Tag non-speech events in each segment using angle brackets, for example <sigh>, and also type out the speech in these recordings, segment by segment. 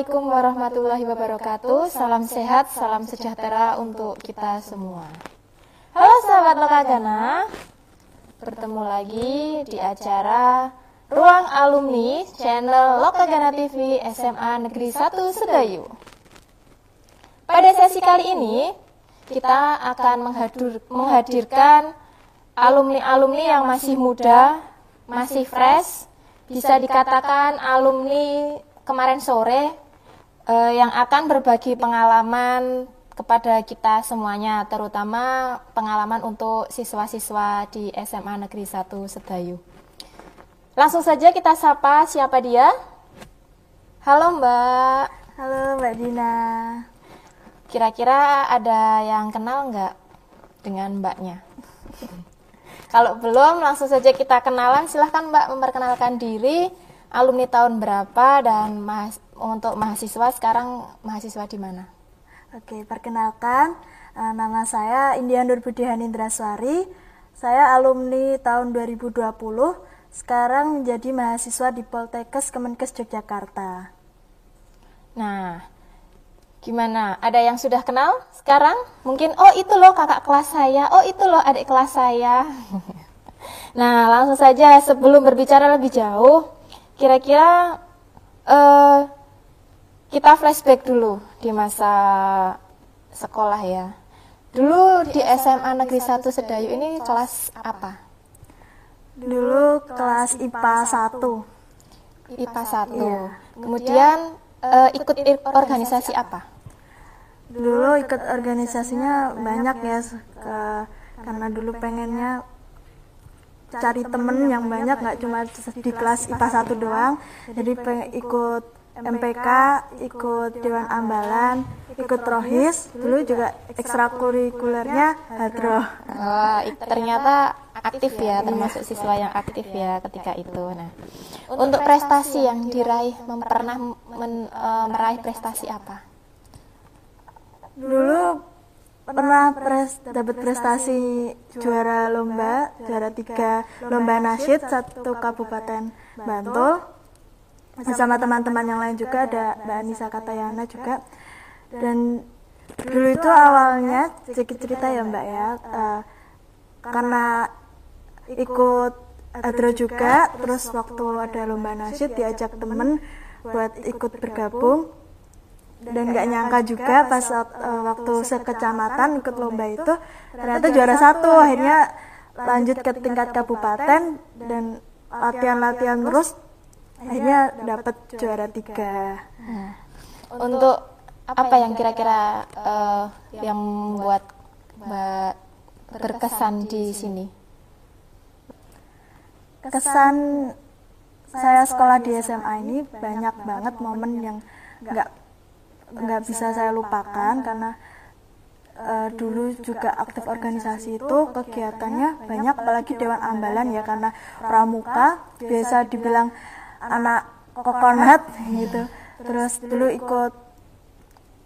Assalamualaikum warahmatullahi wabarakatuh. Salam sehat, salam sejahtera untuk kita semua. Halo sahabat Lokagana, bertemu lagi di acara Ruang Alumni channel Lokagana TV SMA Negeri 1 Sedayu. Pada sesi kali ini, kita akan menghadir, menghadirkan alumni-alumni yang masih muda, masih fresh, bisa dikatakan alumni kemarin sore eh, yang akan berbagi pengalaman kepada kita semuanya, terutama pengalaman untuk siswa-siswa di SMA Negeri 1 Sedayu. Langsung saja kita sapa siapa dia? Halo Mbak. Halo Mbak Dina. Kira-kira ada yang kenal nggak dengan Mbaknya? <laughs> Kalau belum, langsung saja kita kenalan. Silahkan Mbak memperkenalkan diri, alumni tahun berapa, dan mahas untuk mahasiswa sekarang mahasiswa di mana? Oke, perkenalkan, uh, nama saya Indian Budi Hanindra-Suari. Saya alumni tahun 2020, sekarang menjadi mahasiswa di Poltekkes Kemenkes Yogyakarta. Nah, gimana? Ada yang sudah kenal sekarang? Mungkin, oh itu loh kakak kelas saya, oh itu loh adik kelas saya. <laughs> nah, langsung saja sebelum berbicara lebih jauh, kira-kira uh, kita flashback dulu di masa sekolah ya. Dulu di SMA Negeri 1 Sedayu ini kelas apa? Dulu kelas IPA 1. IPA 1. Iya. Kemudian uh, ikut organisasi apa? Dulu ikut organisasinya banyak ya ke, karena dulu pengennya cari temen yang banyak nggak cuma di kelas IPA 1 doang jadi pengen ikut MPK, ikut Dewan Ambalan, ikut Rohis, dulu juga ekstrakurikulernya Hadro. Oh, ternyata aktif ya, termasuk siswa yang aktif ya ketika itu. Nah, untuk prestasi yang diraih, pernah men, uh, meraih prestasi apa? Dulu pernah pres, dapat prestasi juara lomba, juara tiga lomba nasyid satu kabupaten Bantul bersama teman-teman yang lain juga ada Mbak Anissa Katayana juga. dan dulu itu awalnya sedikit cerita ya Mbak ya. Uh, karena ikut Adro juga terus waktu ada lomba nasyid diajak temen buat ikut bergabung. dan nggak nyangka juga pas uh, waktu sekecamatan ikut lomba itu ternyata juara satu akhirnya lanjut ke tingkat kabupaten dan latihan-latihan terus akhirnya dapat juara tiga. Nah, untuk apa yang kira-kira uh, yang membuat Mbak berkesan di sini? Kesan saya sekolah di SMA ini banyak banget momen yang nggak nggak bisa saya lupakan karena uh, dulu juga aktif organisasi itu kegiatannya banyak apalagi Dewan Ambalan ya karena pramuka biasa dibilang anak kokonat gitu. Terus dulu ikut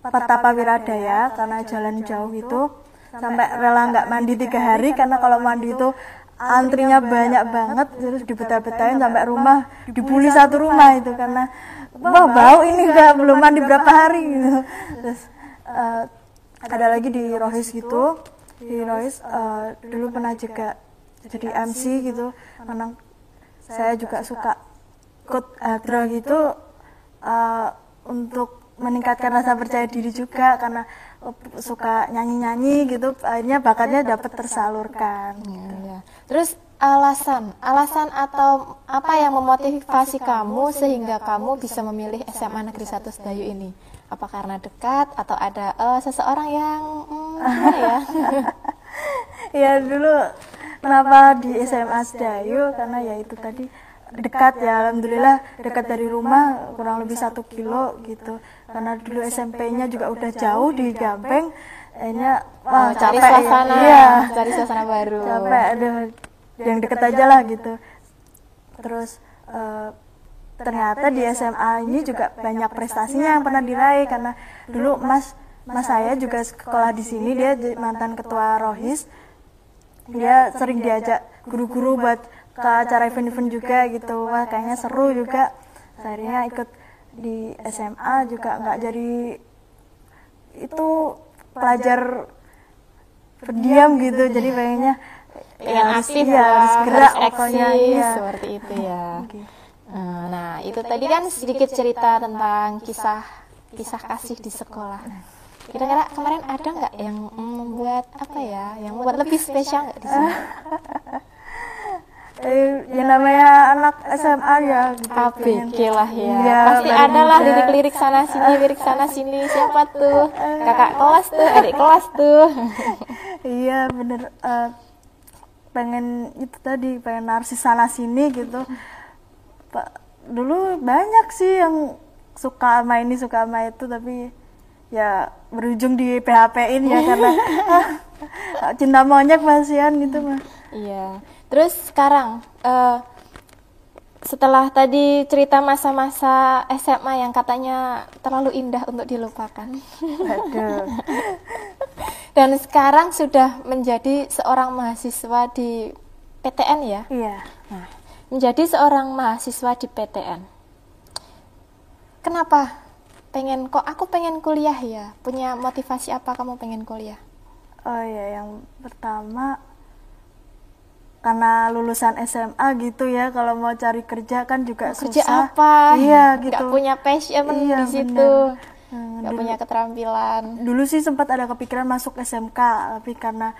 Patapa Wiradaya karena jalan jauh itu sampai rela nggak mandi tiga hari karena kalau mandi itu antrinya banyak banget terus dibetah-betahin sampai rumah dibully satu rumah itu karena wah bau ini nggak belum mandi berapa hari gitu. Terus uh, ada lagi di Rohis gitu. Di Rohis uh, dulu pernah juga jadi MC gitu karena saya juga suka ikut uh, gitu uh, untuk meningkatkan rasa percaya diri juga karena suka nyanyi-nyanyi gitu akhirnya bakatnya dapat tersalurkan gitu. ya. terus alasan alasan atau apa yang memotivasi kamu sehingga kamu bisa memilih SMA Negeri 1 Sedayu ini apa karena dekat atau ada uh, seseorang yang hmm, ya <laughs> ya dulu kenapa di SMA Sedayu karena ya itu tadi dekat ya alhamdulillah dekat dari rumah kurang lebih satu kilo gitu. Karena dulu SMP-nya juga udah jauh di Gampeng akhirnya wah oh, cari capek. suasana ya. iya. cari suasana baru. Capek ada yang deket aja lah gitu. Terus uh, ternyata di SMA ini juga banyak prestasinya yang pernah diraih karena dulu mas mas saya juga sekolah di sini dia mantan ketua rohis. Dia sering diajak guru-guru buat ke acara event-event juga gitu wah kayaknya seru juga akhirnya ikut di SMA juga nggak jadi itu pelajar pendiam gitu jadi pengennya pengen harus- aktif iya, lah, harus gerak harus pokoknya iya. seperti itu ya. Eh, Nah, itu tadi kan sedikit cerita tentang kisah kisah kasih di sekolah. Kira-kira kemarin ada nggak yang membuat apa ya, yang membuat lebih spesial nggak di sini? <laughs> Eh, yang namanya anak SMA ya gitu, ABG lah ya. Iya, Pasti ada lah muda. lirik-lirik sana sini, lirik sana sini. Siapa tuh? Kakak kelas tuh, adik kelas tuh. <laughs> iya bener eh, pengen itu tadi pengen narsis sana sini gitu pak dulu banyak sih yang suka sama ini suka sama itu tapi ya berujung di PHP-in ya karena ah, <laughs> <laughs> cinta monyet masihan gitu mah Iya. Terus sekarang eh, setelah tadi cerita masa-masa SMA yang katanya terlalu indah untuk dilupakan. Dan sekarang sudah menjadi seorang mahasiswa di PTN ya. iya Nah, menjadi seorang mahasiswa di PTN. Kenapa? Pengen kok aku pengen kuliah ya? Punya motivasi apa kamu pengen kuliah? oh iya yang pertama karena lulusan SMA gitu ya kalau mau cari kerja kan juga Kerja susah apa? iya Nggak gitu punya passion Iya, di situ. Hmm, Nggak dulu- punya keterampilan. dulu sih sempat ada kepikiran masuk SMK tapi karena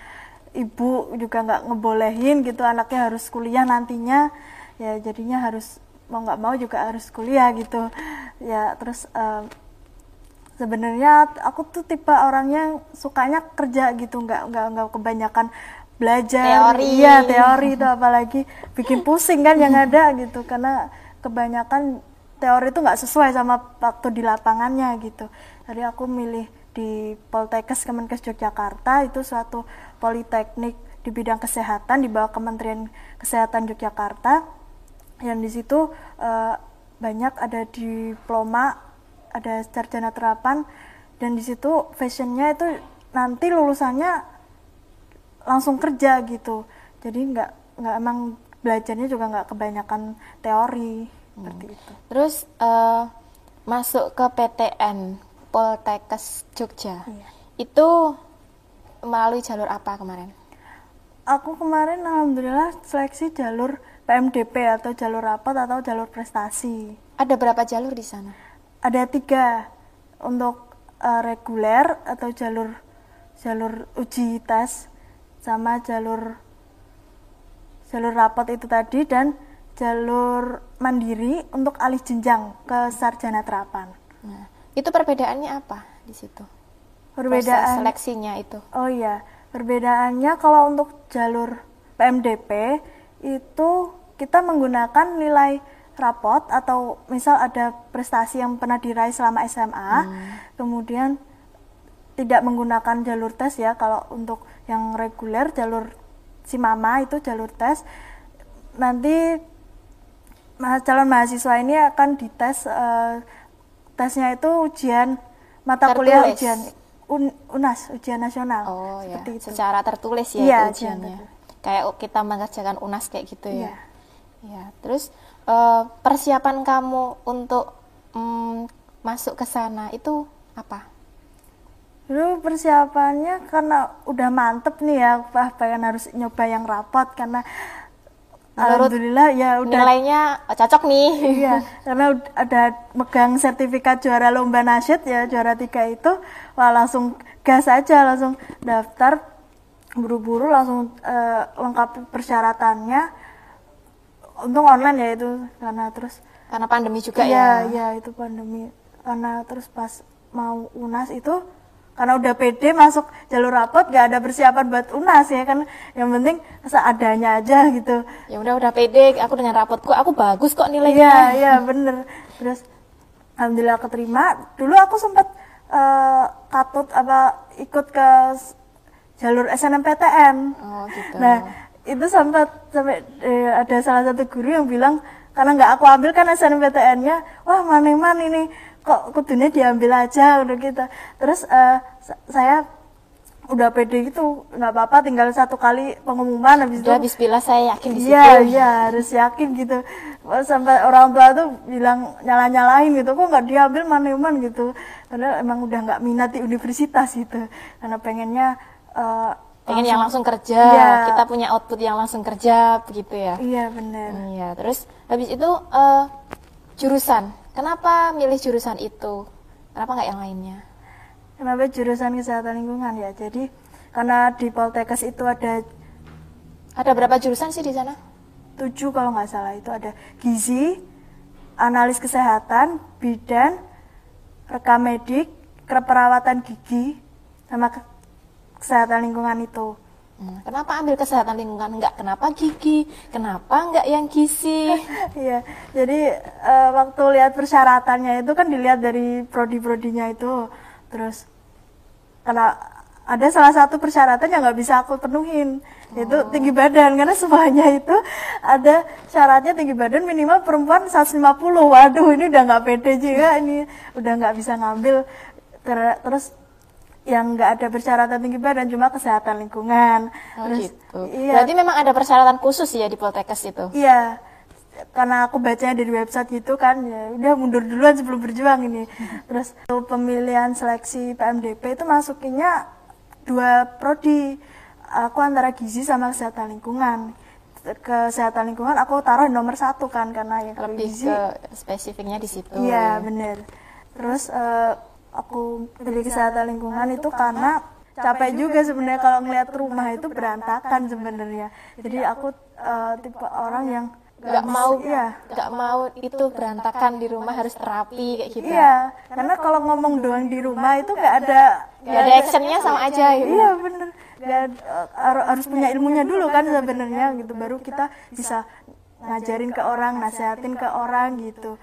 ibu juga nggak ngebolehin gitu anaknya harus kuliah nantinya ya jadinya harus mau nggak mau juga harus kuliah gitu ya terus em, sebenarnya aku tuh tipe orangnya sukanya kerja gitu nggak nggak nggak kebanyakan belajar. Teori. iya teori itu apalagi bikin pusing kan yang ada gitu. Karena kebanyakan teori itu nggak sesuai sama waktu di lapangannya gitu. Jadi aku milih di Poltekkes Kemenkes Yogyakarta. Itu suatu politeknik di bidang kesehatan di bawah Kementerian Kesehatan Yogyakarta. Yang di situ eh, banyak ada diploma ada sarjana terapan. Dan di situ fashionnya itu nanti lulusannya langsung kerja gitu jadi nggak nggak emang belajarnya juga nggak kebanyakan teori seperti itu Terus eh, masuk ke PTN Poltekkes Jogja. Iya. Itu melalui jalur apa kemarin? aku kemarin alhamdulillah seleksi jalur PMDP atau jalur rapat atau jalur prestasi Ada berapa jalur di sana? ada tiga untuk eh, reguler atau jalur jalur uji tes sama jalur jalur rapat itu tadi dan jalur mandiri untuk alih jenjang ke sarjana terapan Nah, itu perbedaannya apa di situ? Proses perbedaan seleksinya itu. oh iya perbedaannya kalau untuk jalur PMDP itu kita menggunakan nilai rapot atau misal ada prestasi yang pernah diraih selama SMA kemudian tidak menggunakan jalur tes ya kalau untuk yang reguler jalur si mama itu jalur tes nanti calon mahasiswa ini akan dites eh, tesnya itu ujian mata kuliah Tertulis. ujian Un- UNAS ujian nasional Oh ya, seperti itu secara tertulis ya secara ujiannya. tertulis. Kayak kita mengerjakan UNAS kayak gitu ya. Iya. Ya, terus eh, persiapan kamu untuk mm, masuk ke sana itu apa? Dulu persiapannya karena udah mantep nih ya, wah pengen harus nyoba yang rapot karena Menurut alhamdulillah ya udah. Nilainya oh, cocok nih. iya <laughs> karena ada megang sertifikat juara lomba nasyid ya juara tiga itu. Wah langsung gas aja langsung daftar. Buru-buru langsung eh, lengkapi persyaratannya. Untung online ya itu karena terus Karena pandemi juga iya ya. iya itu pandemi. Karena terus pas mau unas itu karena udah pede masuk jalur rapot gak ada persiapan buat unas ya kan? Yang penting seadanya aja gitu. Ya udah udah pede, aku dengan rapotku aku bagus kok iya nilainya. iya bener. Terus alhamdulillah keterima. Dulu aku sempat eh, katut apa ikut ke jalur SNMPTN Oh gitu. Nah, itu sempat sampai eh, ada salah satu guru yang bilang karena nggak aku ambil kan SNMPTN-nya, wah maneman ini kok kudunya diambil aja udah gitu. Terus sa- saya udah pede gitu, nggak apa-apa tinggal satu kali pengumuman habis Udah itu. bismillah saya yakin di situ. Iya, iya harus yakin gitu. sampai orang tua tuh bilang nyala nyalain gitu kok nggak diambil manajemen gitu padahal emang udah nggak minat di universitas gitu karena pengennya uh, pengen yang langsung kerja Iya. kita punya output yang langsung kerja begitu ya iya bener iya terus habis itu eh, jurusan kenapa milih jurusan itu? Kenapa nggak yang lainnya? Kenapa jurusan kesehatan lingkungan ya? Jadi karena di Poltekkes itu ada ada berapa jurusan sih di sana? tujuh kalau nggak salah. Itu ada gizi, analis kesehatan, bidan, rekam medik, keperawatan gigi, sama ke- kesehatan lingkungan itu. Hmm, kenapa ambil kesehatan lingkungan? Nggak kenapa gigi? Kenapa nggak yang gizi? <laughs> Iya, jadi eh, waktu lihat persyaratannya itu kan dilihat dari prodi-prodinya itu, terus karena ada salah satu persyaratan yang nggak bisa aku penuhin, yaitu tinggi badan. Karena semuanya itu ada syaratnya tinggi badan minimal perempuan 150. Waduh, ini udah nggak pede juga, ini. Udah nggak bisa ngambil. Ter- Terus yang nggak ada persyaratan tinggi badan cuma kesehatan lingkungan. Oh, Terus gitu. iya. berarti memang ada persyaratan khusus ya di Poltekkes itu Iya, karena aku bacanya dari website gitu kan, ya udah mundur duluan sebelum berjuang ini. <laughs> Terus pemilihan seleksi PMDP itu masukinnya dua prodi. Aku antara gizi sama kesehatan lingkungan. Kesehatan lingkungan aku taruh nomor satu kan karena ya kalau lebih gizi. ke spesifiknya di situ Iya bener. Terus eh, aku pilih kesehatan lingkungan itu karena capek juga sebenarnya kalau ngeliat rumah itu berantakan sebenarnya. Jadi aku eh, tipe orang yang nggak mau Iya. nggak mau itu berantakan di rumah harus terapi kayak gitu Iya, karena kalau ngomong doang di rumah itu nggak ada nggak ada actionnya sama aja gitu Iya bener, Nggak harus punya ilmunya dulu kan sebenarnya gitu, baru kita bisa ngajarin ke orang, nasehatin ke orang gitu.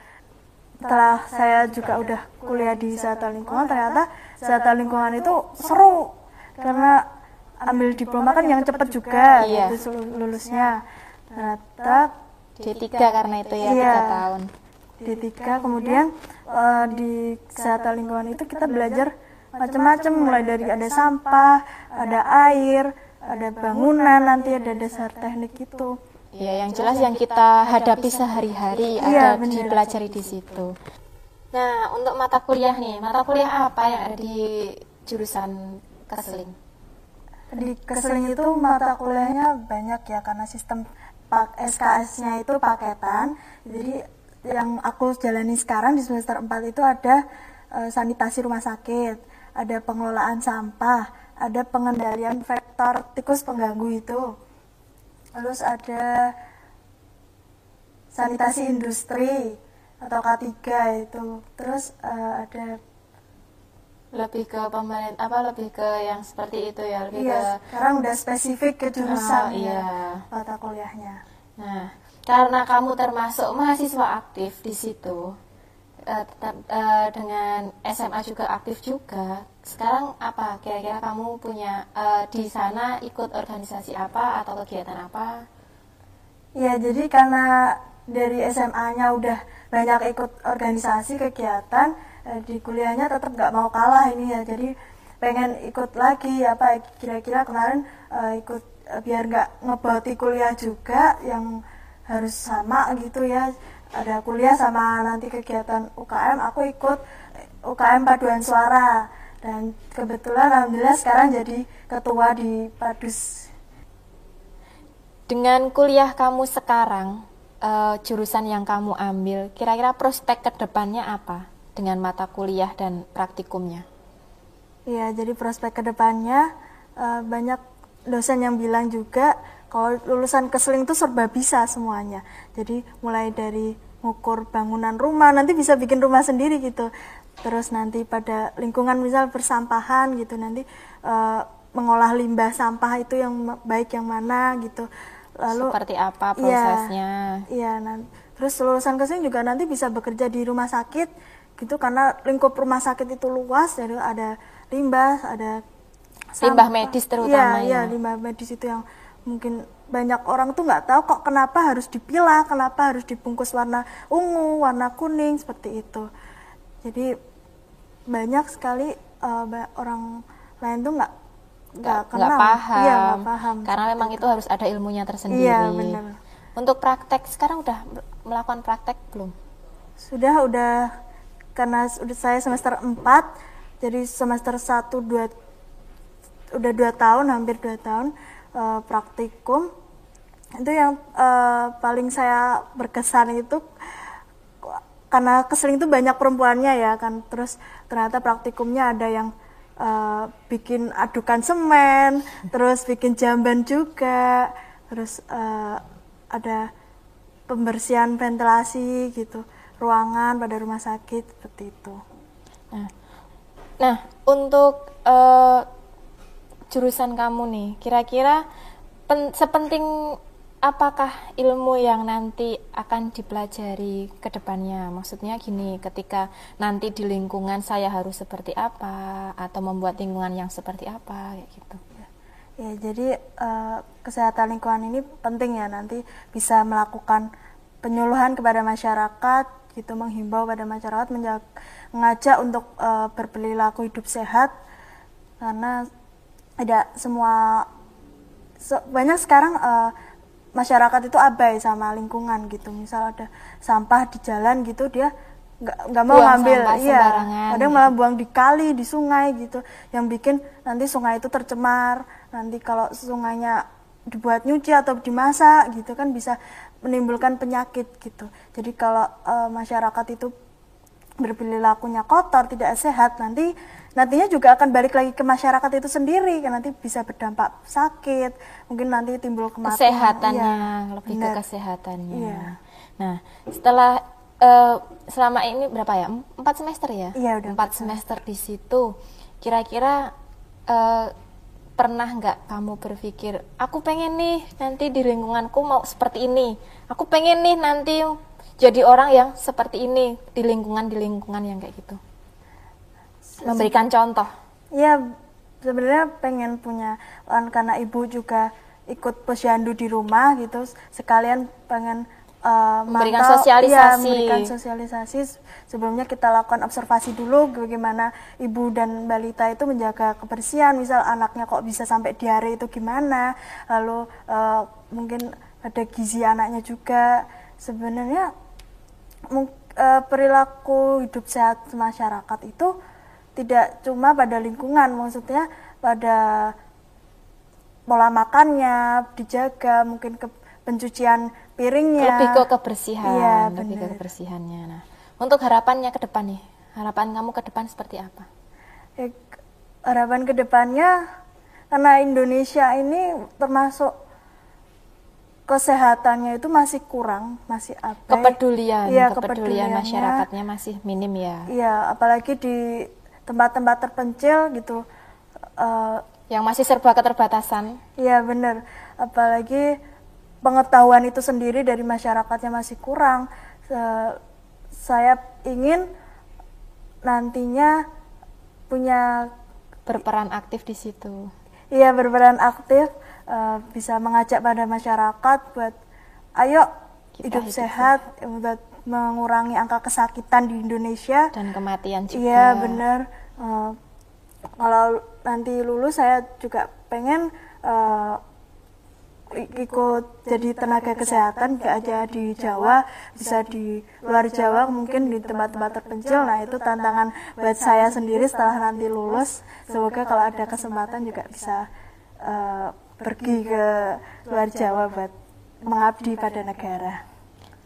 Setelah saya juga udah kuliah di kesehatan lingkungan, ternyata kesehatan lingkungan itu seru karena ambil diploma kan yang cepet juga Iya. gitu lulusnya. Ternyata D3 karena itu ya Iya. tiga tahun D3 kemudian eh, di kesehatan lingkungan itu kita belajar macam-macam mulai dari ada sampah, ada air, ada bangunan, nanti ada dasar teknik itu. Ya yang jelas yang kita hadapi sehari-hari Iya, ada bener. dipelajari di situ nah untuk mata kuliah nih mata kuliah apa yang ada di jurusan keseling Di keseling itu mata kuliahnya banyak ya karena sistem pak SKS-nya itu paketan. Jadi yang aku jalani sekarang di semester 4 itu ada eh, sanitasi rumah sakit, ada pengelolaan sampah, ada pengendalian vektor tikus pengganggu itu. Terus ada sanitasi industri atau K3 itu. Terus eh, ada lebih ke pemerintah apa lebih ke yang seperti itu ya lebih iya, ke sekarang udah spesifik ke jurusan iya. ya, mata kuliahnya. Nah, karena kamu termasuk mahasiswa aktif di situ, eh, tetap eh, dengan SMA juga aktif juga. Sekarang apa? Kira-kira kamu punya eh, di sana ikut organisasi apa atau kegiatan apa? Ya, jadi karena dari SMA-nya udah banyak ikut organisasi kegiatan, eh, di kuliahnya tetap nggak mau kalah ini ya. Jadi pengen ikut lagi apa kira-kira kemarin eh, ikut eh, biar nggak ngeboti kuliah juga yang harus sama gitu ya. Ada kuliah sama nanti kegiatan UKM, aku ikut UKM paduan suara dan kebetulan alhamdulillah sekarang jadi ketua di Padus Dengan kuliah kamu sekarang, eh, jurusan yang kamu ambil, kira-kira prospek ke depannya apa dengan mata kuliah dan praktikumnya? Iya, jadi prospek ke depannya eh, banyak dosen yang bilang juga kalau lulusan keseling itu serba bisa semuanya. Jadi mulai dari ngukur bangunan rumah, nanti bisa bikin rumah sendiri gitu. Terus nanti pada lingkungan misal persampahan gitu, nanti eh, mengolah limbah sampah itu yang baik yang mana gitu. Lalu Seperti apa Iya. prosesnya? Iya, nan- terus lulusan ke sini juga nanti bisa bekerja di rumah sakit gitu karena lingkup rumah sakit itu luas, jadi ada limbah, ada Limbah sampah. medis terutama Iya, iya, ya. limbah medis itu yang mungkin banyak orang tuh nggak tahu kok kenapa harus dipilah, kenapa harus dibungkus warna ungu, warna kuning seperti itu. Jadi banyak sekali ba- orang lain tuh nggak nggak nggak kenal, paham. iya paham. Karena memang itu harus ada ilmunya tersendiri. Iya benar. Untuk praktek sekarang udah melakukan praktek belum? Sudah udah karena udah saya semester 4 jadi semester 1 2 udah dua tahun hampir dua tahun uh, praktikum itu yang uh, paling saya berkesan itu karena keseling itu banyak perempuannya ya kan terus ternyata praktikumnya ada yang uh, bikin adukan semen terus bikin jamban juga terus uh, ada pembersihan ventilasi gitu ruangan pada rumah sakit seperti itu. Nah, nah untuk uh, jurusan kamu nih, kira-kira sepenting apakah ilmu yang nanti akan dipelajari ke depannya? Maksudnya gini, ketika nanti di lingkungan saya harus seperti apa atau membuat lingkungan yang seperti apa kayak gitu. Ya, jadi uh, kesehatan lingkungan ini penting ya nanti bisa melakukan penyuluhan kepada masyarakat gitu menghimbau pada masyarakat mengajak untuk uh, berperilaku hidup sehat karena tidak semua so, banyak sekarang uh, masyarakat itu abai sama lingkungan gitu. Misal ada sampah di jalan gitu dia nggak nggak mau ngambil. iya ada malah buang di kali di sungai gitu. Yang bikin nanti sungai itu tercemar. Nanti kalau sungainya dibuat nyuci atau dimasak gitu kan bisa menimbulkan penyakit gitu. Jadi kalau e, masyarakat itu berperilakunya kotor tidak sehat nanti nantinya juga akan balik lagi ke masyarakat itu sendiri kan nanti bisa berdampak sakit mungkin nanti timbul kematian. Kesehatannya ya, lebih ke kesehatannya. Ya. nah setelah uh, selama ini berapa ya? Empat semester ya? Iya udah empat semester di situ. Kira-kira uh, pernah nggak kamu berpikir aku pengen nih nanti di lingkunganku mau seperti ini. Aku pengen nih nanti jadi orang yang seperti ini di lingkungan di lingkungan yang kayak gitu memberikan contoh ya sebenarnya pengen punya karena ibu juga ikut posyandu di rumah gitu sekalian pengen uh, memberikan mantau, sosialisasi. Ya, memberikan sosialisasi. Sebelumnya kita lakukan observasi dulu bagaimana ibu dan balita itu menjaga kebersihan. Misal anaknya kok bisa sampai diare itu gimana. Lalu uh, mungkin ada gizi anaknya juga. Sebenarnya uh, perilaku hidup sehat masyarakat itu tidak cuma pada lingkungan, maksudnya pada pola makannya dijaga, mungkin ke pencucian piringnya. Lebih ke kebersihan iya, lebih ke kebersihannya. Nah untuk harapannya ke depan nih harapan kamu ke depan seperti apa? Ya, harapan ke depannya karena Indonesia ini termasuk kesehatannya itu masih kurang, masih apa? Kepedulian, ya, kepedulian masyarakatnya masih minim ya. Iya, apalagi di tempat-tempat terpencil gitu. Uh, yang masih serba keterbatasan. Iya benar, apalagi pengetahuan itu sendiri dari masyarakatnya masih kurang. saya ingin nantinya punya berperan aktif di situ. Iya berperan aktif, uh, bisa mengajak pada masyarakat buat, ayo Kita hidup, hidup sehat, sehat, buat mengurangi angka kesakitan di Indonesia. Dan kematian juga. Iya benar. Uh, kalau nanti lulus saya juga pengen uh, ikut jadi tenaga kesehatan. Gak aja di Jawa bisa di luar Jawa mungkin di tempat-tempat terpencil. Nah itu tantangan buat saya sendiri setelah nanti lulus. Semoga kalau ada kesempatan juga bisa uh, pergi ke luar Jawa buat mengabdi pada negara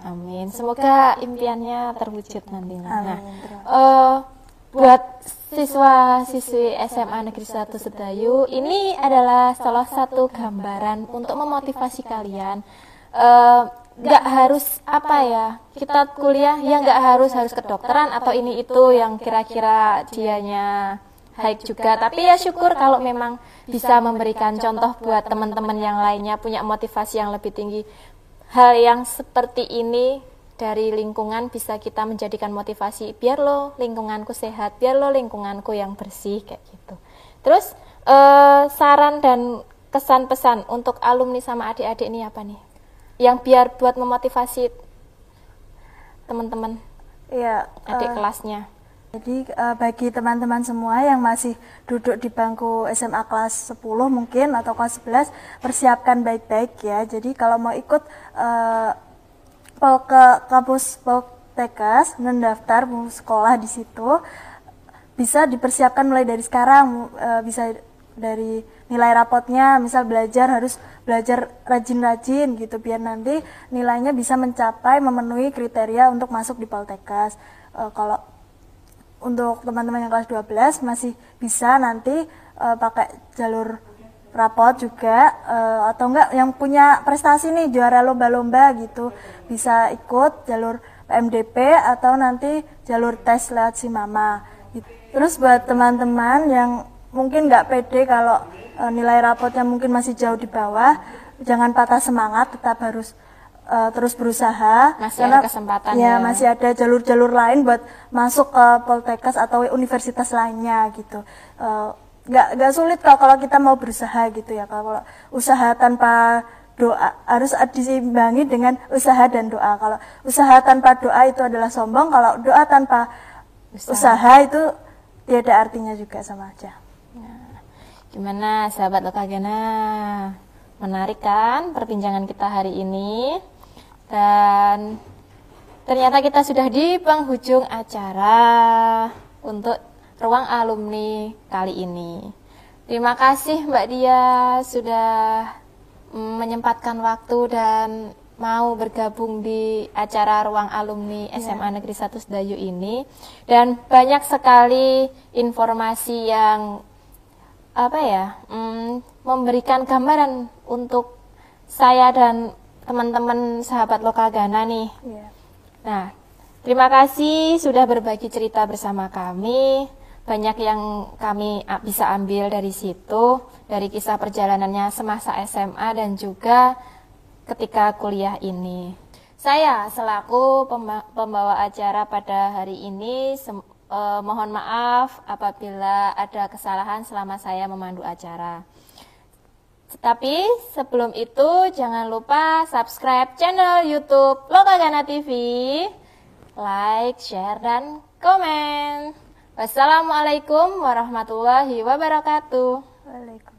Amin. Semoga impiannya terwujud nantinya. Amin. Nah, uh, buat siswa-siswi SMA Negeri 1 Sedayu ini adalah salah satu gambaran untuk memotivasi kalian. Uh, nggak harus apa ya kita kuliah ya nggak harus harus kedokteran atau ini itu yang kira-kira dianya baik juga. Tapi ya syukur kalau memang bisa memberikan contoh buat teman-teman yang lainnya punya motivasi yang lebih tinggi hal yang seperti ini dari lingkungan bisa kita menjadikan motivasi. Biar lo lingkunganku sehat biar lo lingkunganku yang bersih kayak gitu. Terus eh, saran dan kesan pesan untuk alumni sama adik-adik ini apa nih? Yang biar buat memotivasi teman-teman ya adik uh, kelasnya Jadi uh, bagi teman-teman semua yang masih duduk di bangku SMA kelas 10 mungkin atau kelas 11 persiapkan baik-baik ya. Jadi kalau mau ikut uh, ke kampus Poltekkes mendaftar mau sekolah di situ bisa dipersiapkan mulai dari sekarang uh, bisa dari nilai rapotnya misal belajar harus belajar rajin-rajin gitu biar nanti nilainya bisa mencapai memenuhi kriteria untuk masuk di Poltekkes. Uh, kalau untuk teman-teman yang kelas 12 masih bisa nanti uh, pakai jalur rapot juga uh, atau enggak yang punya prestasi nih juara lomba-lomba gitu bisa ikut jalur PMDP atau nanti jalur tes lewat si mama. Terus buat teman-teman yang mungkin nggak pede kalau uh, nilai rapotnya mungkin masih jauh di bawah, jangan patah semangat, tetap harus uh, terus berusaha. Masih karena, ada kesempatan ya, ya. masih ada jalur-jalur lain buat masuk ke Poltekkes atau universitas lainnya gitu. Uh, nggak sulit kalau kalau kita mau berusaha gitu ya kalau usaha tanpa doa harus disimbangi dengan usaha dan doa. Kalau usaha tanpa doa itu adalah sombong kalau doa tanpa usaha, usaha itu tidak ada artinya juga sama aja. Nah, gimana sahabat Lokagena menarik kan perbincangan kita hari ini dan ternyata kita sudah di penghujung acara untuk ruang alumni kali ini. Terima kasih Mbak Dia sudah menyempatkan waktu dan mau bergabung di acara ruang alumni SMA ya. Negeri 1 Sedayu ini dan banyak sekali informasi yang apa ya mm, memberikan gambaran untuk saya dan teman-teman sahabat Lokagana nih. Yeah. Nah, terima kasih sudah berbagi cerita bersama kami. Banyak yang kami bisa ambil dari situ, dari kisah perjalanannya semasa SMA dan juga ketika kuliah ini. Saya selaku pembawa acara pada hari ini eh, mohon maaf apabila ada kesalahan selama saya memandu acara. Tapi sebelum itu jangan lupa subscribe channel YouTube Lokagana TV, like, share, dan komen. Wassalamualaikum warahmatullahi wabarakatuh. Waalaikumsalam.